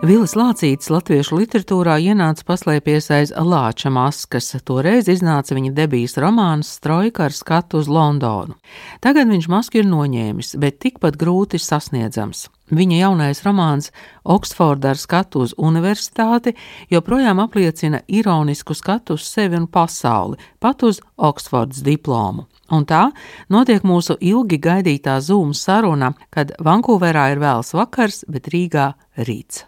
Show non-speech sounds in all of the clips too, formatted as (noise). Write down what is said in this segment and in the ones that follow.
Vilis Lācīts latviešu literatūrā ienāca paslēpies aiz lāča maskas, toreiz iznāca viņa debijas romāns Strojka ar skatu uz Londonu. Tagad viņš masku ir noņēmis, bet tikpat grūti sasniedzams. Viņa jaunais romāns Oksforda ar skatu uz universitāti joprojām apliecina ironisku skatu uz sevi un pasauli, pat uz Oksfordas diplomu. Un tā notiek mūsu ilgi gaidītā zūmu saruna, kad Vankūverā ir vēls vakars, bet Rīgā rīts.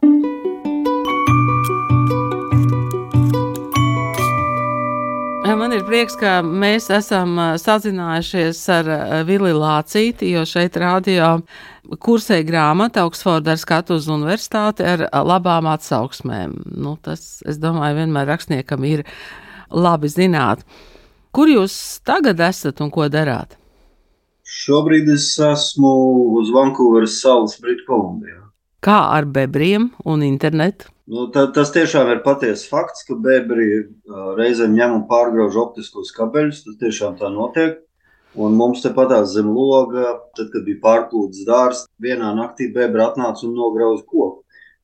Man ir prieks, ka mēs esam sazinājušies ar Vili Lācīti, jo šeit rādio kursēja grāmata Oksforda ar skatu uz universitāti ar labām atsauksmēm. Nu, tas, es domāju, vienmēr rakstniekam ir labi zināt. Kur jūs tagad esat un ko darāt? Šobrīd es esmu uz Vankūveras salas Britu Kolumbijā. Kā ar bebriem un internetu? Nu, tā, tas tiešām ir patiesa fakts, ka bebri reizēm ņem un pārgrauž optiskos kabeļus. Tas tiešām tā notiek. Un mums te patās zem loga, tad, kad bija pārplūdes dārsts, vienā naktī bebra atnāca un nograuza koku.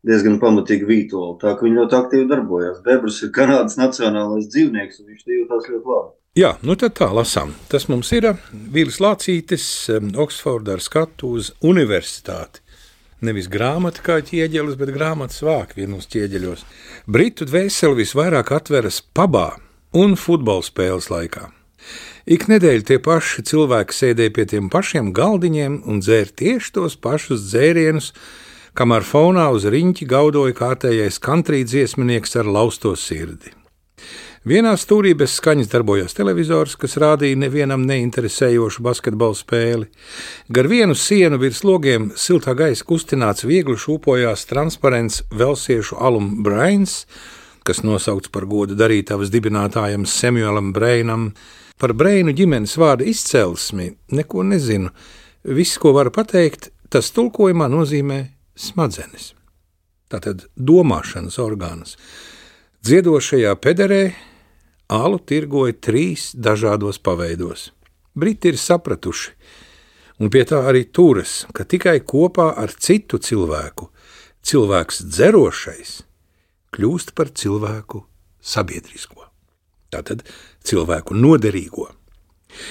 Diezgan pamatīgi vītoli. Tā kā viņi ļoti aktīvi darbojās. Bebrs ir Kanādas nacionālais dzīvnieks, un viņš jūtas ļoti labi. Jā, nu tad tā lasām. Tas mums ir Vīls Lācītis, Oksfordā ar skatu uz universitāti. Nevis grāmata kā ķieģelis, bet grāmatas vāk vienos ķieģeļos. Britu dvēseli visvairāk atveras pabā un futbola spēles laikā. Ik nedēļu tie paši cilvēki sēdēja pie tiem pašiem galdiņiem un dzēra tieši tos pašus dzērienus, kamēr fonā uz riņķi gaudoja kārtējais kantrī dziesminieks ar lausto sirdi. Vienā stūrī bez skaņas darbojās televizors, kas rādīja nevienam neinteresējošu basketbalu spēli. Gar vienu sienu virs logiem siltā gaisa kustināts viegli šūpojās transparents velsiešu alum brains, kas nosaukts par godu darītavas dibinātājam Samuelam Brainam. Par Brainu ģimenes vārdu izcelsmi neko nezinu. Viss, ko varu pateikt, tas tulkojumā nozīmē smadzenes. Tātad domāšanas orgāns. Dziedošajā pederē Alu tirgoja trīs dažādos paveidos. Briti ir sapratuši, un pie tā arī turas, ka tikai kopā ar citu cilvēku cilvēks dzerošais kļūst par cilvēku sabiedrisko, tātad cilvēku noderīgo.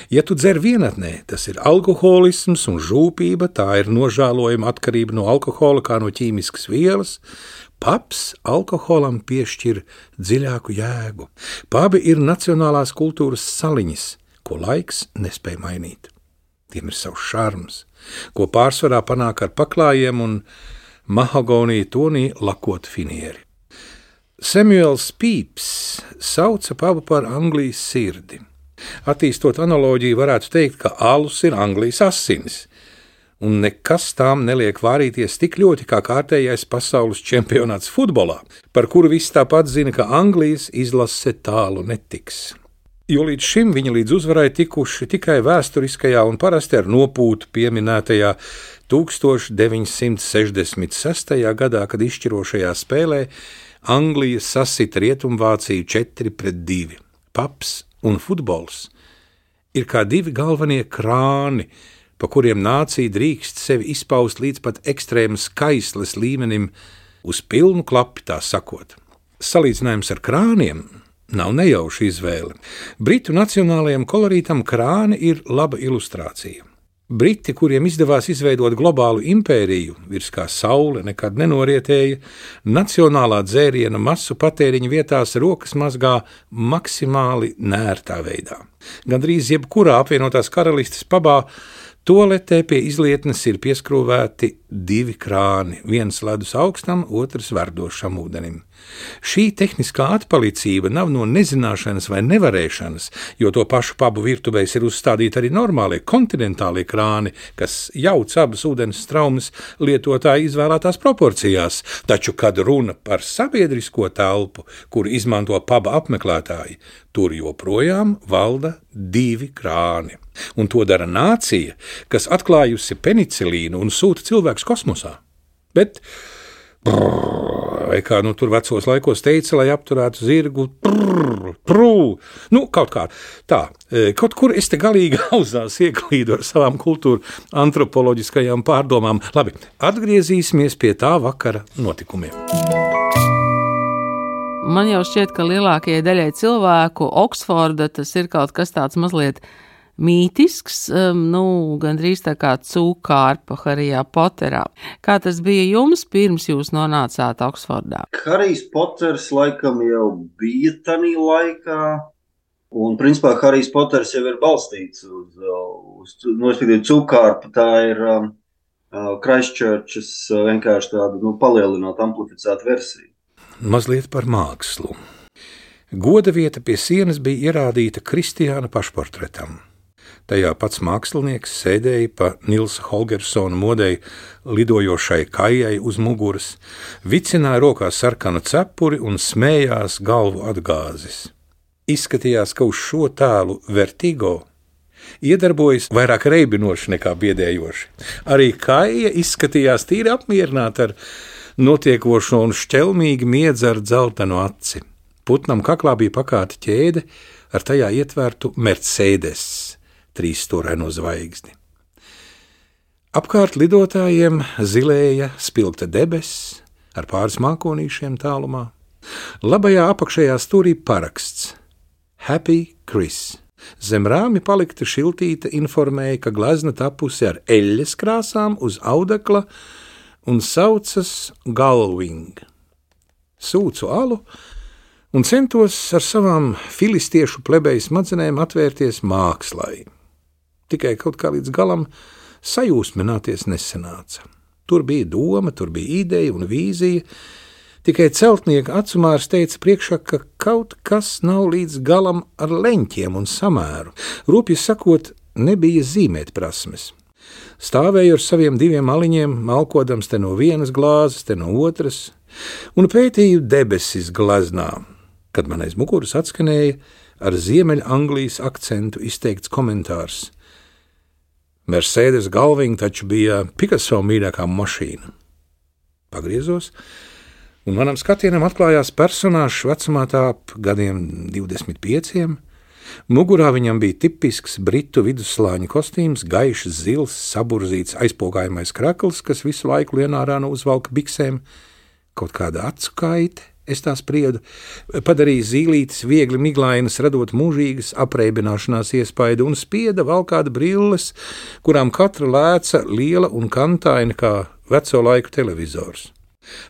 Ja tu dzer vienatnē, tas ir alkoholisms un žūpība, tā ir nožēlojama atkarība no alkohola kā no ķīmiskas vielas, Paps alkoholam piešķir dziļāku jēgu. Pabi ir nacionālās kultūras saliņas, ko laiks nespēja mainīt. Tiem ir savs šarms, ko pārsvarā panāk ar paklājiem un mahagoniju tonī lakot finieri. Samuels Pīps sauca pabu par Anglijas sirdi. Attīstot analoģiju, varētu teikt, ka alus ir Anglijas asinis, un nekas tām neliek vārīties tik ļoti kā kārtējais pasaules čempionāts futbolā, par kuru viss tāpat zina, ka Anglijas izlase tālu netiks. Jo līdz šim viņi līdz uzvarai tikuši tikai vēsturiskajā un parasti ar nopūtu pieminētajā 1966. gadā, kad izšķirošajā spēlē Anglija sasita Rietumvāciju 4 pret 2. Paps un futbols ir kā divi galvenie krāni, pa kuriem nācija drīkst sevi izpaust līdz pat ekstrēmas kaisles līmenim, uz pilnu klapi tā sakot. Salīdzinājums ar krāniem nav nejauša izvēle. Britu nacionālajam kolorītam krāni ir laba ilustrācija. Briti, kuriem izdevās izveidot globālu impēriju, virs kā saule nekad nenorietēja, nacionālā dzēriena masu patēriņa vietās rokas mazgā maksimāli nērtā veidā. Gandrīz jebkurā apvienotās karalistes pabā Toaletē pie izlietnes ir pieskrūvēti divi krāni, viens ledus augstam, otrs verdošam ūdenim. Šī tehniskā atpalicība nav no nezināšanas vai nevarēšanas, jo to pašu pabu virtuvēs ir uzstādīti arī normālie kontinentālie krāni, kas jauc abas ūdens traumas lietotāja izvēlētās proporcijās, taču, kad runa par sabiedrisko telpu, kuru izmanto paba apmeklētāji, tur joprojām valda divi krāni. Un to dara nācija, kas atklājusi penicilīnu un sūta cilvēkus kosmosā. Bet brrr, vai kā nu, tur vecos laikos teica, lai apturētu zirgu, prrr, prū, nu, kaut kā tā. E, kaut kur es te galīgi (laughs) auzās ieklīdu ar savām kultūra antropoloģiskajām pārdomām. Labi, atgriezīsimies pie tā vakara notikumiem. Man jau šķiet, ka lielākajai daļai cilvēku Oksforda tas ir kaut kas tāds mazliet mītisks, um, nu, gandrīz tā kā cūkārpa Harijā Poterā. Kā tas bija jums pirms jūs nonācāt Oksfordā? Harijs Poters laikam jau bija tanī laikā, un principā Harijs Poters jau ir balstīts uz, uz nu, cūkārpa, tā ir um, Christchurchas vienkārši tāda, nu, palielināt amplificēta versija. Mazliet par mākslu. Goda vieta pie sienas bija ierādīta Kristiāna pašportretam. Tajā pats mākslinieks sēdēja pa Nilsa Holgersona modei lidojošai kājai uz muguras, vicināja rokā sarkanu cepuri un smējās galvu atgāzis. Izskatījās, ka uz šo tēlu vertigo iedarbojas vairāk reibinoši nekā biedējoši. Arī kāja izskatījās tīri apmierināta ar notiekošo un šķelmīgi miedza ar dzeltenu aci. Putnam kaklā bija pakāta ķēde ar tajā ietvērtu Mercedes trīsstūraino zvaigzni. Apkārt lidotājiem zilēja spilgta debesis ar pāris mākonīšiem tālumā. Labajā apakšējā stūrī paraksts Happy Chris. Zem rāmi palikta šiltīte informēja, ka glezna tapusi ar eļļas krāsām uz audekla un saucas Galving. Sūcu alu un centos ar savām filistiešu plebeju smadzenēm atvērties mākslai tikai kaut kā līdz galam sajūsmināties nesanāca. Tur bija doma, tur bija ideja un vīzija. Tikai celtnieka acumārs teica priekšā, ka kaut kas nav līdz galam ar leņķiem un samēru. Rūpīgi sakot, nebija zīmēt prasmes. Stāvēju ar saviem diviem maliņiem, malkodams te no vienas glāzes, te no otras, un pētīju debesis glaznā, kad man aiz muguras atskanēja ar Ziemeļanglijas akcentu izteikts komentārs. Mercedes galviņa taču bija Picasso mīļākā mašīna. Pagriezos, un manam skatienam atklājās personāžs vecumā tā ap gadiem 25. Mugurā viņam bija tipisks britu vidusslāņa kostīms, gaišs, zils, saburzīts, aizpogājamais krakls, kas visu laiku lienārā no uzvalka biksēm, kaut kāda acu kaite, Es tā spriedu, padarīja zīlītes viegli miglainas, radot mūžīgas apreibināšanās iespaidu, un spieda valkāda brilles, kurām katra lēca liela un kantaina kā veco laiku televizors.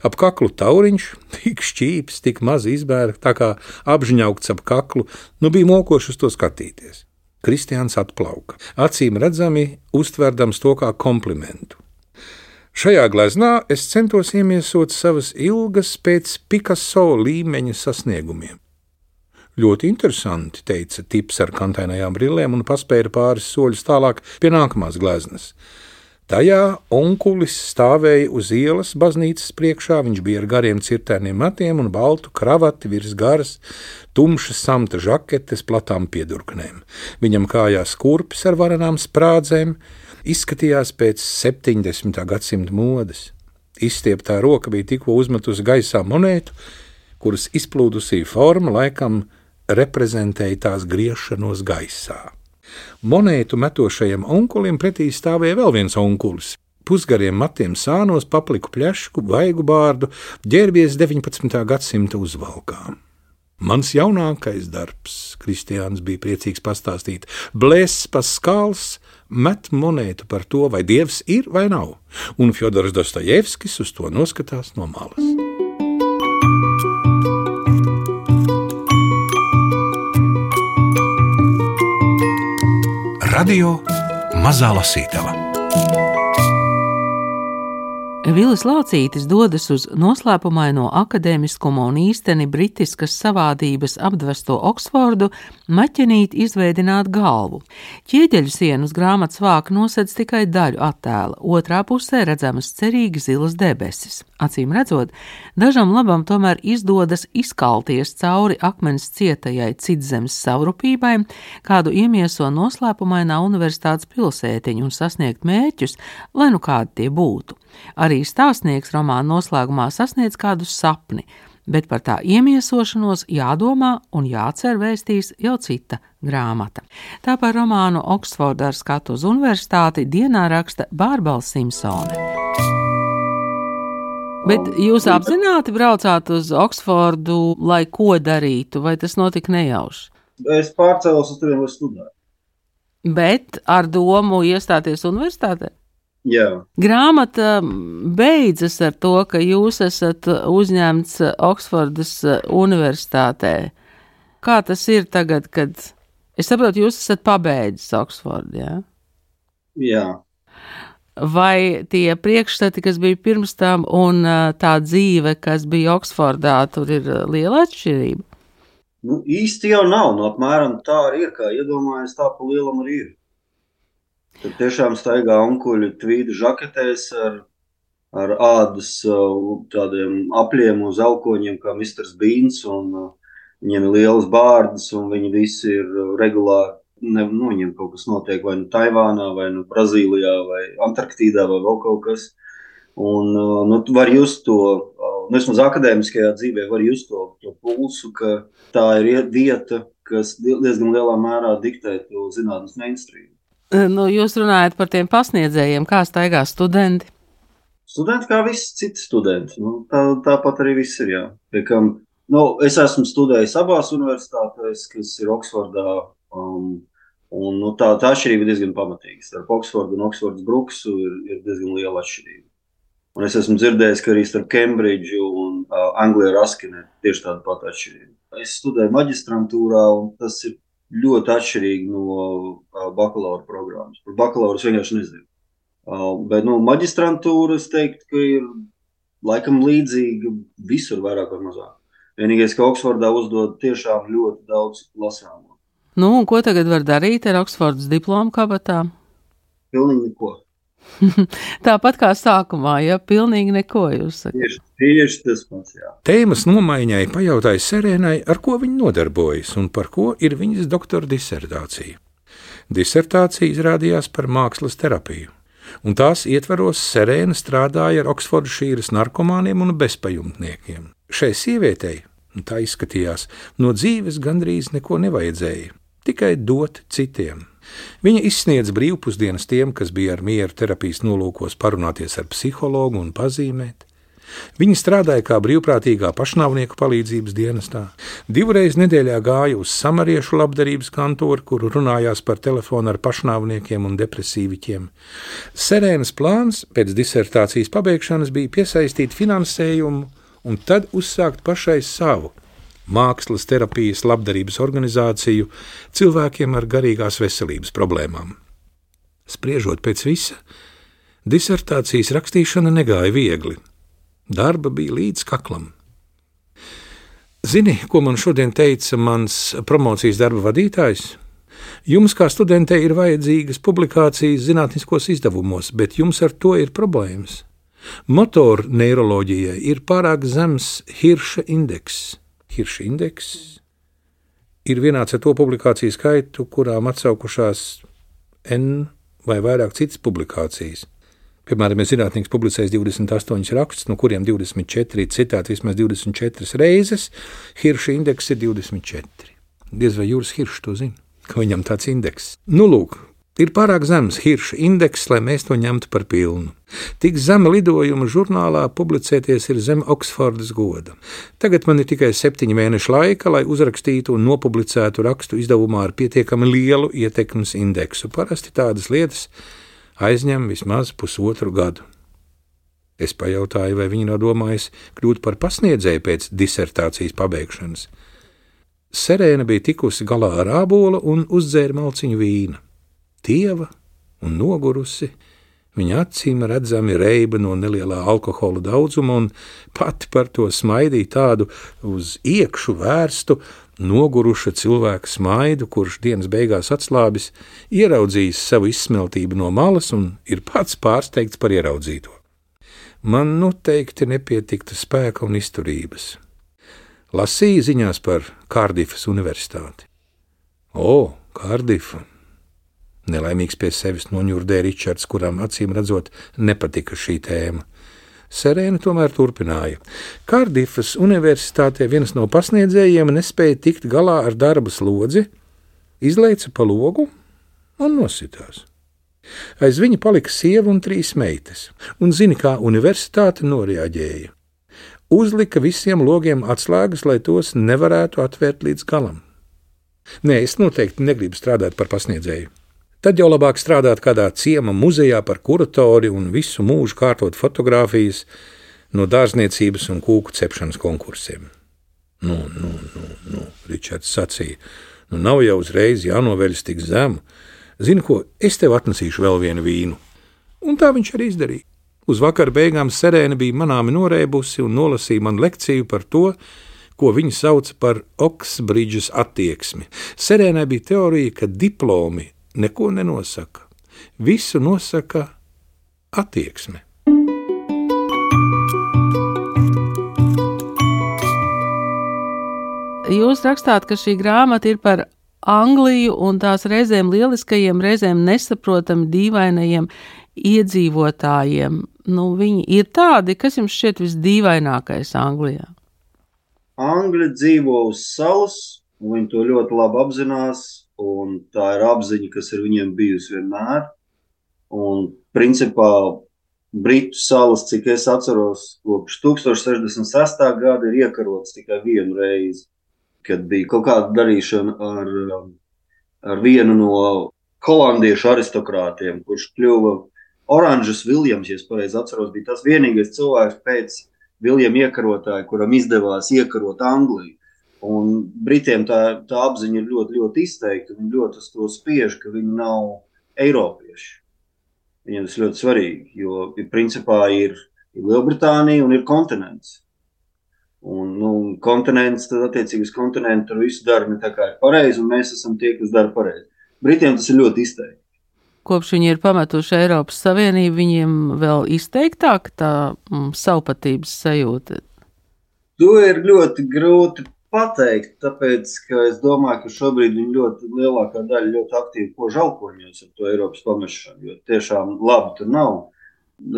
Ap kaklu tauriņš, tik šķīps, tik maz izbēra, tā kā apžņaugts ap kaklu, nu bija mokoši uz to skatīties. Kristiāns atplauka, acīm redzami uztverdams to kā komplimentu. Šajā gleznā es centos iemiesot savas ilgas pēc Picasso līmeņa sasniegumiem. Ļoti interesanti, teica tips ar kantainajām brillēm un paspēra pāris soļus tālāk pie nākamās gleznas. Tajā onkulis stāvēja uz ielas baznīcas priekšā, viņš bija ar gariem cirtēniem matiem un baltu kravati virs garas, tumšas samta žaketes platām piedurknēm. Viņam kājās kurpes ar varanām sprādzēm, izskatījās pēc 70. gadsimta modes. Izstieptā roka bija tikko uzmetusi gaisā monētu, kuras izplūdusī forma laikam reprezentēja tās griešanos gaisā. Monētu metošajam onkulim pretī stāvēja vēl viens onkulis. Pusgariem matiem sānos, papliku pļašku, vaigu bārdu, ģērbies 19. gadsimta uzvalkām. Mans jaunākais darbs, Kristiāns bija priecīgs pastāstīt, blēs paskāls, met monētu par to, vai dievs ir vai nav, un Fjodors Dostojevskis uz to noskatās no malas. Radio Mazā Lasītava Vilis Lācītis dodas uz noslēpumaino akadēmiskuma un īsteni britiskas savādības apdvesto Oksfordu, maķenīt izveidināt galvu. Ķieģeļu sienu uz grāmatas vāka nosedz tikai daļu attēla, otrā pusē redzamas cerīgi zilas debesis. Acīm redzot, dažam labam tomēr izdodas izkalties cauri akmens cietajai citzemes savrupībai, kādu iemieso noslēpumainā universitātes pilsētiņa un sasniegt mērķus, lai nu kādi tie būtu. Arī stāstnieks romāna noslēgumā sasniedz kādu sapni bet par tā iemiesošanos jādomā un jācer vēstīs jau cita grāmata. Tā par romānu Oksfordā ar skatu uz universitāti dienā raksta Bārbals Simpsone. Bet jūs apzināti braucāt uz Oksfordu, lai ko darītu, vai tas notika nejauši? Es pārcēlos uz turieni, lai studētu. Bet ar domu iestāties universitātē? Jā. Grāmata beidzas ar to, ka jūs esat uzņemts Oksfordas Universitātē. Kā tas ir tagad, kad es saprotu, jūs esat pabeidzis Oksfordu? Ja? Jā. Vai tie priekšstati, kas bija pirms tam, un tā dzīve, kas bija Oksfordā, tur ir liela atšķirība? Nu, īsti jau nav. Nu, apmēram tā arī ir. Kā iedomājas, tā pa lielam arī ir. Tur tiešām staigā onkuļi tvīdu žaketēs ar, ar ādas tādiem apliem uz elkoņiem, kā Mr. Beans. Un, viņiem ir lielas bārdas, un viņi visi ir regulāri. Ne, nu, viņiem kaut kas notiek vai nu Taivānā, vai nu Brazīlijā, vai Antarktīdā, vai vēl kaut kas. Un, nu, var just to, nu, vismaz akadēmiskajā dzīvē, var just to, to pulsu, ka tā ir vieta, kas diezgan lielā mērā diktē to zinātnes mainstream. (laughs) Nu, jūs runājat par tiem pasniedzējiem, kā staigā studenti. Studenti kā visi citi studenti. Nu, tā, tāpat arī viss ir. Jā. Piekam, nu, es esmu studējis abās universitātēs, kas ir Oksfordā. Um, un, nu, tā, tā atšķirība ir diezgan pamatīga. Starp Oksfordu un Oksfordas Bruksu ir, ir diezgan liela atšķirība. Un es esmu dzirdējis, ka arī starp Kembridžu un uh, Angliju Raskinu ir tieši tāda pati atšķirība. Es studēju maģistrantūrā, un tas ir ļoti atšķirīgi no bakalaura programmas. Par bakalauru es vienkārši nezinu. Bet nu, maģistrantūra es teiktu, ka ir laikam līdzīga visur, vairāk vai mazāk. Vienīgais, ka Oksfordā uzdod tiešām ļoti daudz lasāmo. Nu, un ko tagad var darīt ar Oksfordas diplomu kabatā? Pilnīgi neko. (laughs) Tāpat kā sākumā, ja pilnīgi neko jūs sakat. Tieši, tieši tas pats. Tēmas nomaiņai pajautāja Serēnai, ar ko viņa nodarbojas un par ko ir viņas doktora disertācija. Disertācija izrādījās par mākslas terapiju, un tās ietvaros Serēna strādāja ar Oksfordšīras narkomāniem un bezpajumtniekiem. Šai sievietei, tā izskatījās, no dzīves gandrīz neko nevajadzēja, tikai dot citiem. Viņa izsniedz brīvpusdienas tiem, kas bija ar mieru terapijas nolūkos parunāties ar psihologu un pazīmēt. Viņa strādāja kā brīvprātīgā pašnāvnieku palīdzības dienestā. Divreiz nedēļā gāja uz samariešu labdarības kantoru, kur runājās par telefonu ar pašnāvniekiem un depresīviķiem. Serēnas plāns pēc disertācijas pabeigšanas bija piesaistīt finansējumu un tad uzsākt pašai savu mākslas terapijas labdarības organizāciju cilvēkiem ar garīgās veselības problēmām. Spriežot pēc visa, disertācijas rakstīšana negāja viegli. Darba bija līdz kaklam. Zini, ko man šodien teica mans promocijas darba vadītājs? Jums, kā studentei, ir vajadzīgas publikācijas zinātniskos izdevumos, bet jums ar to ir problēmas. Motoru neiroloģijai ir pārāk zems Hirša indeks. Hirša indeks ir vienāds ar to publikāciju skaitu, kurām atsaukušās N vai vairāk citas publikācijas. Piemēram, ja zinātnīgs publicēs 28 rakstus, no kuriem 24 ir citāti vismaz 24 reizes, Hirša indeks ir 24. Diez vai Jūras Hiršs to zina, ka viņam tāds indeks. Nu, lūk, Ir pārāk zems hirša indeks, lai mēs to ņemtu par pilnu. Tik zema lidojuma žurnālā publicēties ir zem Oksfordas goda. Tagad man ir tikai septiņi mēneši laika, lai uzrakstītu un nopublicētu rakstu izdevumā ar pietiekami lielu ietekmes indeksu. Parasti tādas lietas aizņem vismaz pusotru gadu. Es pajautāju, vai viņi nav domājis kļūt par pasniedzēju pēc disertācijas pabeigšanas. Serēna bija tikusi galā ar ābolu un uzdzēra malciņu vīnu tieva un nogurusi. Viņa acīm redzami reiba no nelielā alkohola daudzuma, un pati par to smaidīja tādu uz iekšu vērstu, noguruša cilvēka smaidu, kurš dienas beigās atslābis, ieraudzījis savu izsmeltību no malas un ir pats pārsteigts par ieraudzīto. Man noteikti nepietiktu spēka un izturības. Lasīju ziņās par Kārdifas universitāti. O, Kārdifa! Nelaimīgs pie sevis noņurdēja Ričards, kuram acīm redzot nepatika šī tēma. Serēna tomēr turpināja. Kārdifas universitātē viens no pasniedzējiem nespēja tikt galā ar darba slodzi, izlaica pa logu un nositās. Aiz viņa palika sieva un trīs meitas, un zini, kā universitāte noreaģēja. Uzlika visiem logiem atslēgas, lai tos nevarētu atvērt līdz galam. Nē, es noteikti negribu strādāt par pasniedzēju. Tad jau labāk strādāt kādā ciema muzejā par kuratori un visu mūžu kārtot fotogrāfijas no dārzniecības un kūku cepšanas konkursiem. Nu, nu, nu, nu Ričards sacīja, nu nav jau uzreiz jānoveļas tik zemu. Zini, ko es tev atnesīšu vēl vienu vīnu. Un tā viņš arī izdarīja. Uz vakar beigām Serēna bija manāmi norēbusi un nolasīja man lekciju par to, ko viņa sauca par Oksbridžas attieksmi. Serēnai bija teorija, ka diplomi neko nenosaka. Visu nosaka attieksme. Jūs rakstāt, ka šī grāmata ir par Angliju un tās reizēm lieliskajiem, reizēm nesaprotami dīvainajiem iedzīvotājiem. Nu, viņi ir tādi, kas jums šķiet visdīvainākais Anglijā. Angļi dzīvo uz salas, un viņi to ļoti labi apzinās un tā ir apziņa, kas ir viņiem bijusi vienmēr. Un, principā, Britu salas, cik es atceros, kopš 1066. gada ir iekarots tikai vienu reizi, kad bija kaut kāda darīšana ar, ar vienu no holandiešu aristokrātiem, kurš kļuva Oranžas Viljams, ja es pareizi atceros, bija tas vienīgais cilvēks pēc Viljama iekarotāja, kuram izdevās iekarot Angliju. Un Britiem tā, tā apziņa ir ļoti, ļoti izteikta. Viņi ļoti uz to spiež, ka viņi nav eiropieši. Viņiem tas ļoti svarīgi, jo principā ir, ir Lielbritānija un ir kontinents. Un, nu, kontinents, tad attiecīgi uz kontinentu tur viss dara ne tā kā ir pareizi, un mēs esam tie, kas dara pareizi. Britiem tas ir ļoti izteikti. Kopš viņi ir pametuši Eiropas Savienību, viņiem vēl izteiktāk tā mm, savpatības sajūta. To ir ļoti grūti pateikt, tāpēc, es domāju, ka šobrīd viņi ļoti lielākā daļa ļoti aktīvi kož alkoņos ar to Eiropas pamešanu, jo tiešām labi tur nav.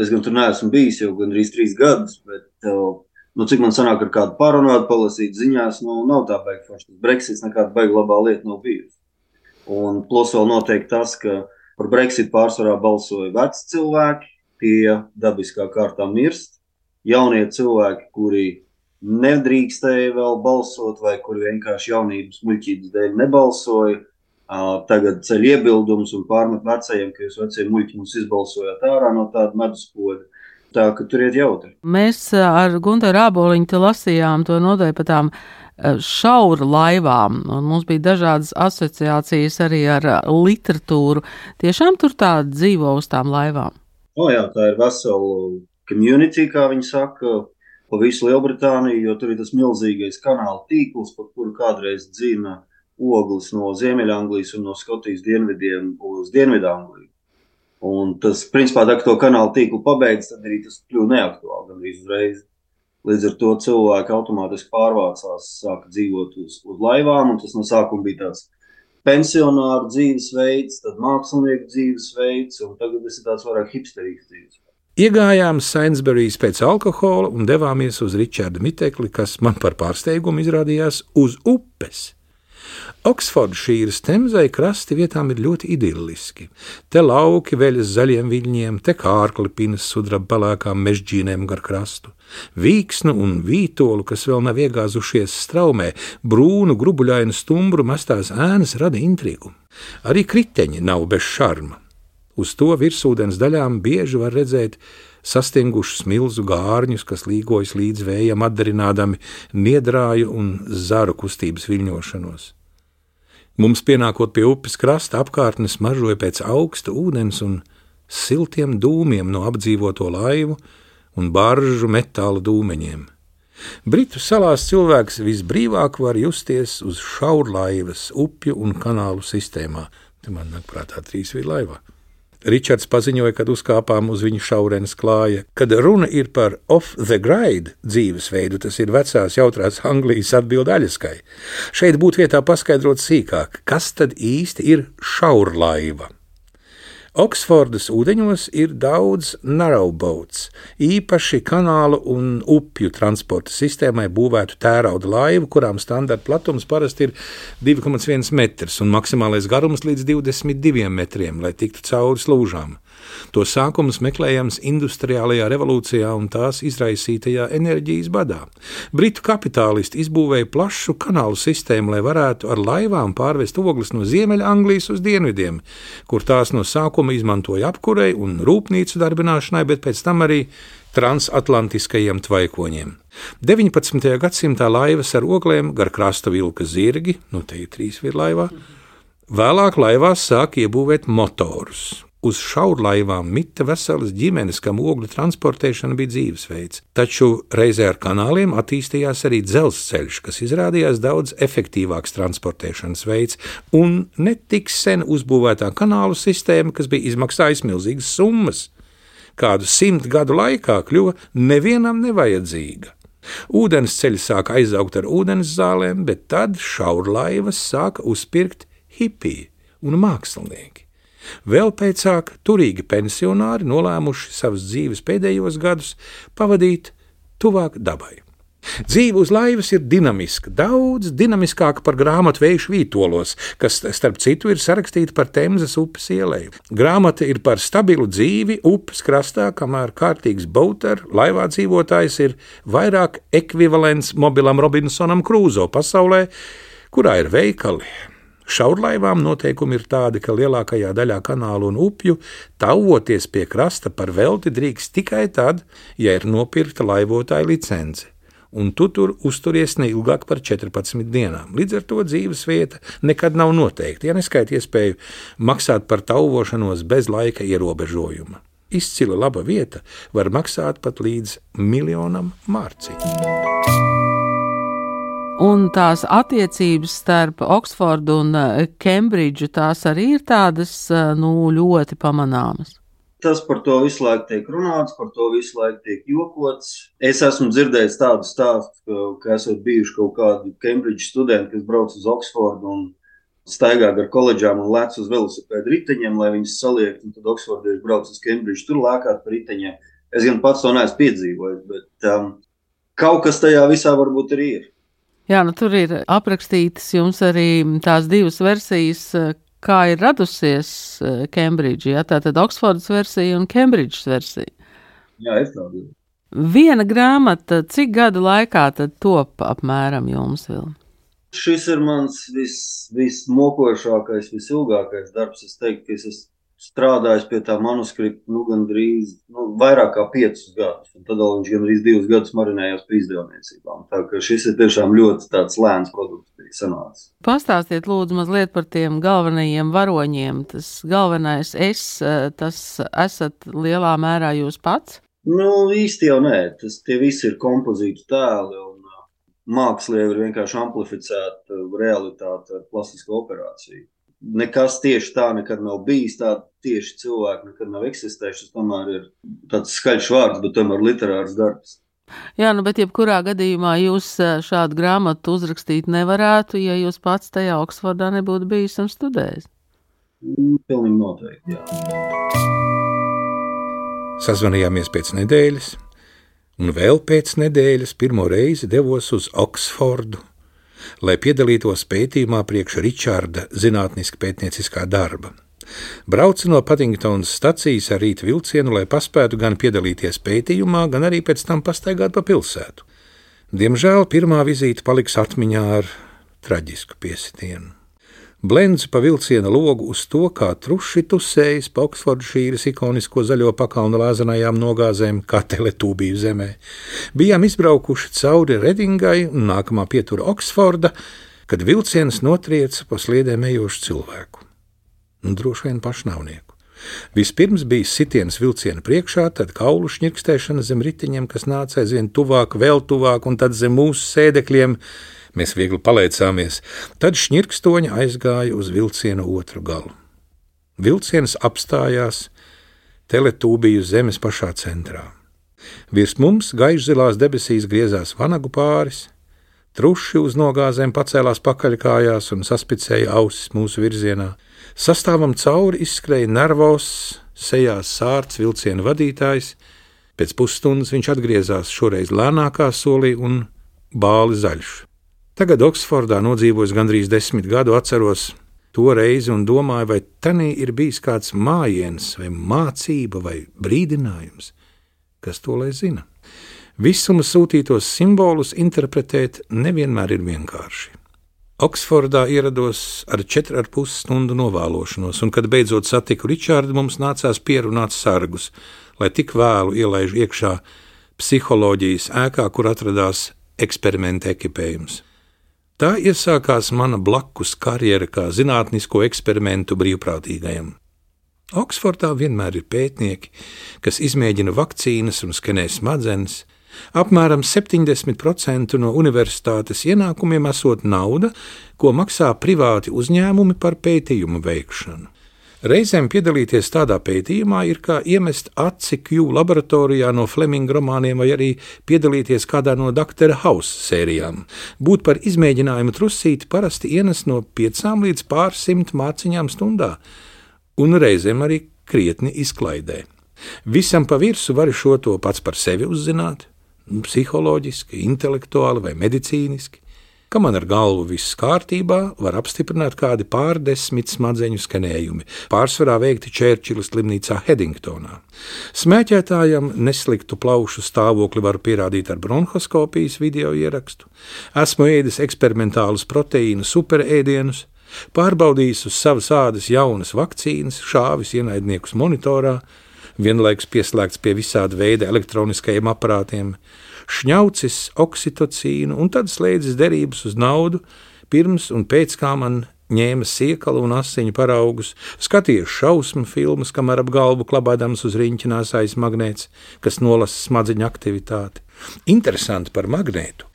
Es gan tur neesmu bijis jau gandrīz trīs gadus, bet, nu, cik man sanāk ar kādu parunāt, palasīt ziņās, nu, nav tā baigi forši. Brexits nekāda baigi labā lieta nav bijusi. Un plus vēl noteikti tas, ka par Brexit pārsvarā balsoja veci cilvēki, tie dabiskā kārtā mirst, jaunie cilvēki, kuri nedrīkstēja vēl balsot, vai kur vienkārši jaunības muļķības dēļ nebalsoja. Tagad ceļ iebildumus un pārmet vecajiem, ka jūs vecie muļķi mums izbalsojāt ārā no tāda meduspoda. Tā ka tur ir jautri. Mēs ar Gunteru Āboliņu lasījām to nodeļu par tām šauru laivām, un mums bija dažādas asociācijas arī ar literatūru. Tiešām tur tā dzīvo uz tām laivām. O jā, tā ir vesela community, kā viņi saka, pa visu Lielbritāniju, jo tur ir tas milzīgais kanāla tīkls, pa kuru kādreiz dzīvo ogles no Ziemeļanglijas un no Skotijas dienvidiem uz Dienvidangliju. Un tas, principā, tā, ka to kanāla tīklu pabeidz, tad arī tas kļūst neaktuāli gandrīz uzreiz. Līdz ar to cilvēki automātiski pārvācās, sāka dzīvot uz, uz laivām, un tas no sākuma bija tāds pensionāru dzīvesveids, tad mākslinieku dzīvesveids, un tagad tas ir tāds vairāk hipsterīgs dzīvesveids. Iegājām Sainsburijas pēc alkohola un devāmies uz Ričarda mitekli, kas man par pārsteigumu izrādījās uz upes. Oksfordšīras temzai krasti vietām ir ļoti idilliski. Te lauki veļas zaļiem viļņiem, te kārkli pinas sudraba palākām mežģīnēm gar krastu. Vīksnu un vītolu, kas vēl nav iegāzušies straumē, brūnu, grubuļainu stumbru mestās ēnas rada intrigu. Arī kriteņi nav bez šarma. Uz to virsūdens daļām bieži var redzēt sastingušus milzu gārņus, kas līgojas līdz vējam, atdarinādami niedrāju un zaru kustības viļņošanos. Mums pienākot pie upes krasta, apkārtnes mažoja pēc augsta ūdens un siltiem dūmiem no apdzīvoto laivu un baržu metāla dūmeņiem. Britu salās cilvēks visbrīvāk var justies uz šaurlaivas, upju un kanālu sistēmā. Te man nāk prātā trīs vīri laivā. Ričards paziņoja, kad uzkāpām uz viņa šaurenes klāja, kad runa ir par off the grade dzīvesveidu, tas ir vecās jautrās Anglijas atbildi aļaskai. Šeit būtu vietā paskaidrot sīkāk, kas tad īsti ir šaurlaiva. Oksfordas ūdeņos ir daudz narrowboats, īpaši kanālu un upju transporta sistēmai būvētu tērauda laivu, kurām standarta platums parasti ir 2,1 metrs un maksimālais garums līdz 22 metriem, lai tiktu cauri slūžām. To sākums meklējams industriālajā revolūcijā un tās izraisītajā enerģijas badā. Britu kapitālisti izbūvēja plašu kanālu sistēmu, lai varētu ar laivām pārvest ogles no Ziemeļanglijas uz dienvidiem, kur tās no sākuma izmantoja apkurei un rūpnīcu darbināšanai, bet pēc tam arī transatlantiskajiem tvaikoņiem. 19. gadsimtā laivas ar oglēm gar krasta vilka zirgi, nu te ir trīs virlaivā, vēlāk laivās sāk iebūvēt motorus. Uz šaurlaivām mita veselas ģimenes, kam ogļu transportēšana bija dzīvesveids. Taču reizē ar kanāliem attīstījās arī dzelzceļš, kas izrādījās daudz efektīvāks transportēšanas veids, un ne tik sen uzbūvētā kanālu sistēma, kas bija izmaksājusi milzīgas summas, kādu simt gadu laikā kļuva nevienam nevajadzīga. Ūdens ceļi sāka aizaugt ar ūdens zālēm, bet tad šaurlaivas sāka uzpirkt hipiji un mākslinieki. Vēl pēcāk turīgi pensionāri nolēmuši savas dzīves pēdējos gadus pavadīt tuvāk dabai. Dzīve uz laivas ir dinamiska, daudz dinamiskāka par grāmatu Vējušu Vītolos, kas, starp citu, ir sarakstīta par Temzes upes ielēju. Grāmata ir par stabilu dzīvi upes krastā, kamēr kārtīgs boater, laivā dzīvotājs ir vairāk ekvivalents mobilam Robinsonam Krūzo pasaulē, kurā ir veikali, Šaurlaivām noteikumi ir tādi, ka lielākajā daļā kanālu un upju tauvoties pie krasta par velti drīkst tikai tad, ja ir nopirkta laivotāja licence un tu tur uzturies ne ilgāk par 14 dienām. Līdz ar to dzīves vieta nekad nav noteikta, ja neskaita iespēju maksāt par tauvošanos bez laika ierobežojuma. Izcila laba vieta var maksāt pat līdz miljonam mārciņu. Un tās attiecības starp Oksfordu un Kembridžu eh, tās arī ir tādas eh, nu, ļoti pamanāmas. Tas par to visu laiku tiek runāts, par to visu laiku tiek jokots. Es esmu dzirdējis tādu stāstu, ka, ka esat bijuši kaut kādi Kembridžas studenti, kas brauc uz Oksfordu un staigā ar koledžām un lec uz velosipēdu riteņiem, lai viņus saliektu. Tad Oksfordieši brauc uz Kembridžu, tur lēkāt par riteņiem. Es gan pats to neesmu piedzīvojis, bet um, kaut kas tajā visā varbūt arī ir. Jā, nu tur ir aprakstītas jums arī tās divas versijas, kā ir radusies Kembridža. Ja? Tātad Oksfordas versija un Kembridžas versija. Jā, es tādu. Viena grāmata, cik gadu laikā tad top apmēram jums vēl? Šis ir mans vis, vismokošākais, visilgākais darbs. Es teiktu, ka es esmu strādājis pie tā manuskripta nu, gandrīz nu, vairāk kā piecus gadus. Tad vēl viņš gandrīz divus gadus marinējās pie izdevniecībām. Tā kā šis ir tiešām ļoti lēns produkts. Sanāca. Pastāstiet, lūdzu, mazliet par tiem galvenajiem varoņiem. Tas galvenais es, tas esat lielā mērā jūs pats? Nu, īsti jau nē, tas tie visi ir kompozītu tēli. Un, uh, Mākslā ir vienkārši amplificēta realitāte ar plastisko operāciju nekas tieši tā nekad nav bijis. Tāda tieši cilvēki nekad nav eksistējuši. Tas tomēr ir tāds skaļš vārds, bet tomēr literārs darbs. Jā, nu, bet jebkurā gadījumā jūs šādu grāmatu uzrakstīt nevarētu, ja jūs pats tajā Oksfordā nebūtu bijis un studējis. Mm, pilnīgi noteikti, jā. Sazvanījāmies pēc nedēļas, un vēl pēc nedēļas pirmo reizi devos uz Oksfordu lai piedalītos pētījumā priekš Ričarda zinātniska pētnieciskā darba. Braucu no Paddingtonas stacijas ar rīta vilcienu, lai paspētu gan piedalīties pētījumā, gan arī pēc tam pastaigāt pa pilsētu. Diemžēl pirmā vizīte paliks atmiņā ar traģisku piesitienu. Blends pa vilciena logu uz to, kā truši tusējas pa Oksfordšīras ikonisko zaļo pakalnu lāzenajām nogāzēm, kā teletūbiju zemē. Bijām izbraukuši cauri Redingai un nākamā pietura Oksforda, kad vilciens notrieca pa sliedēm ejošu cilvēku. Un droši vien pašnāvnieku. Vispirms bija sitiens vilciena priekšā, tad kaulu šņirkstēšana zem riteņiem, kas nāca aizvien tuvāk, vēl tuvāk, un tad zem mūsu sēdekļiem mēs viegli paleicāmies. Tad šņirkstoņa aizgāja uz vilciena otru galu. Vilciens apstājās teletūbiju zemes pašā centrā. Virs mums gaišzilās debesīs griezās vanagu pāris, truši uz nogāzēm pacēlās pakaļkājās un saspicēja ausis mūsu virzienā. Sastāvam cauri izskrēja nervos, sejās sārts vilciena vadītājs. Pēc pusstundas viņš atgriezās šoreiz lēnākā solī un bāli zaļš. Tagad Oksfordā nodzīvojis gandrīz desmit gadu, atceros to reizi un domāju, vai tanī ir bijis kāds mājiens, vai mācība, vai brīdinājums, kas to lai zina. Visuma sūtītos simbolus interpretēt nevienmēr ir vienkārši. Oksfordā ierados ar 4,5 stundu novēlošanos, un, kad beidzot satiku Ričārdu, mums nācās pierunāt sargus, lai tik vēlu ielaiž iekšā psiholoģijas ēkā, kur atradās eksperimenta ekipējums. Tā iesākās mana blakus karjera kā zinātnisko eksperimentu brīvprātīgajam. Oksfordā vienmēr ir pētnieki, kas izmēģina vakcīnas un skenē smadzenes, Apmēram 70% no universitātes ienākumiem esot nauda, ko maksā privāti uzņēmumi par pētījumu veikšanu. Reizēm piedalīties tādā pētījumā ir kā iemest aci Q laboratorijā no Fleminga romāniem, vai arī piedalīties kādā no Dr. House sērijām. Būt par izmēģinājumu trusīti parasti ienes no 5 līdz pārsimt mārciņām stundā, un reizēm arī krietni izklaidē. Visam pa virsmu var šo to pats par sevi uzzināt, psiholoģiski, intelektuāli vai medicīniski. Ka man ar galvu viss kārtībā, var apstiprināt kādi pārdesmit smadzeņu skanējumi, pārsvarā veikti Čērčila slimnīcā Hedingtonā. Smēķētājam nesliktu plaušu stāvokli var pierādīt ar bronhoskopijas video ierakstu. Esmu ēdis eksperimentālus proteīnu superēdienus, pārbaudījis uz savas ādas jaunas vakcīnas, šāvis ienaidniekus monitorā, vienlaikus pieslēgts pie visāda veida elektroniskajiem aparātiem, šņaucis oksitocīnu un tad slēdzis derības uz naudu, pirms un pēc kā man ņēma siekalu un asiņu paraugus, skatījos šausmu filmas, kamēr ap galvu klabādams uz riņķa nāsājas magnēts, kas nolasa smadzeņu aktivitāti. Interesanti par magnētu.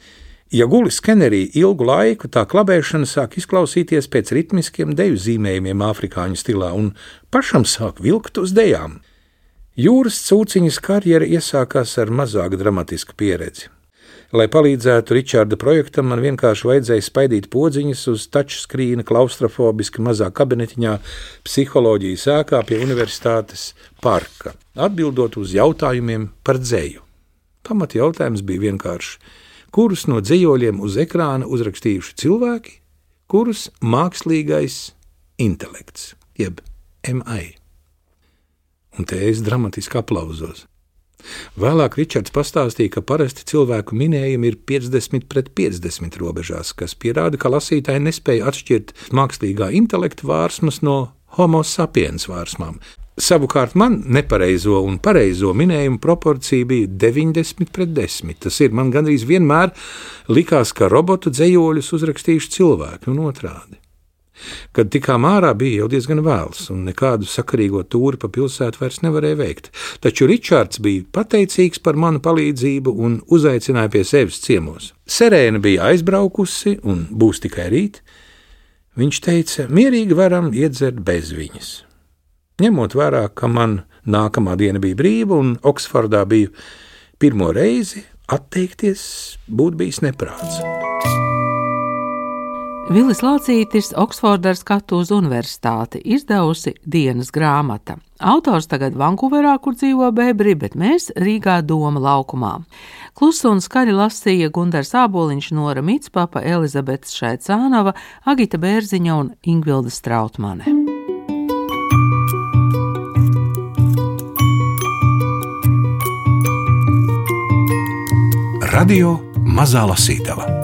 Ja guli skenerī ilgu laiku, tā klabēšana sāk izklausīties pēc ritmiskiem deju zīmējumiem afrikāņu stilā, un pašam sāk vilkt uz dejām. Jūras cūciņas karjera iesākās ar mazāk dramatisku pieredzi. Lai palīdzētu Ričarda projektam, man vienkārši vajadzēja spaidīt podziņas uz touchscreen klaustrofobiski mazā kabinetiņā psiholoģijas ēkā pie universitātes parka, atbildot uz jautājumiem par dzēju. Pamat jautājums bija vienkāršs. Kurus no dzējoļiem uz ekrāna uzrakstījuši cilvēki, kurus mākslīgais intelekts, jeb MI? Un te es dramatiski aplauzos. Vēlāk Ričards pastāstīja, ka parasti cilvēku minējumi ir 50 pret 50 robežās, kas pierāda, ka lasītāji nespēja atšķirt mākslīgā intelekta vārsmas no homo sapiens vārsmām. Savukārt man nepareizo un pareizo minējumu proporcija bija 90 pret 10. Tas ir man gandrīz vienmēr likās, ka robotu dzējoļus uzrakstījuši cilvēki un otrādi. Kad tikām ārā bija jau diezgan vēls, un nekādu sakarīgo tūri pa pilsētu vairs nevarēja veikt. Taču Ričards bija pateicīgs par manu palīdzību un uzaicināja pie sevis ciemos. Serēna bija aizbraukusi un būs tikai rīt. Viņš teica, mierīgi varam iedzert bez viņas. Ņemot vērā, ka man nākamā diena bija brīva un Oksfordā biju pirmo reizi, atteikties būtu bijis neprāts. Vilis Lācītis Oksfordā skatu uz universitāti izdevusi dienas grāmata. Autors tagad Vankūverā, kur dzīvo Bēbri, bet mēs Rīgā Doma laukumā. Klusu un skaļi lasīja Gundars Āboliņš, Nora Mitspapa, Elizabete Šaicānova, Agita Bērziņa un Ingvilda Strautmane. Radio Mazā Lasītava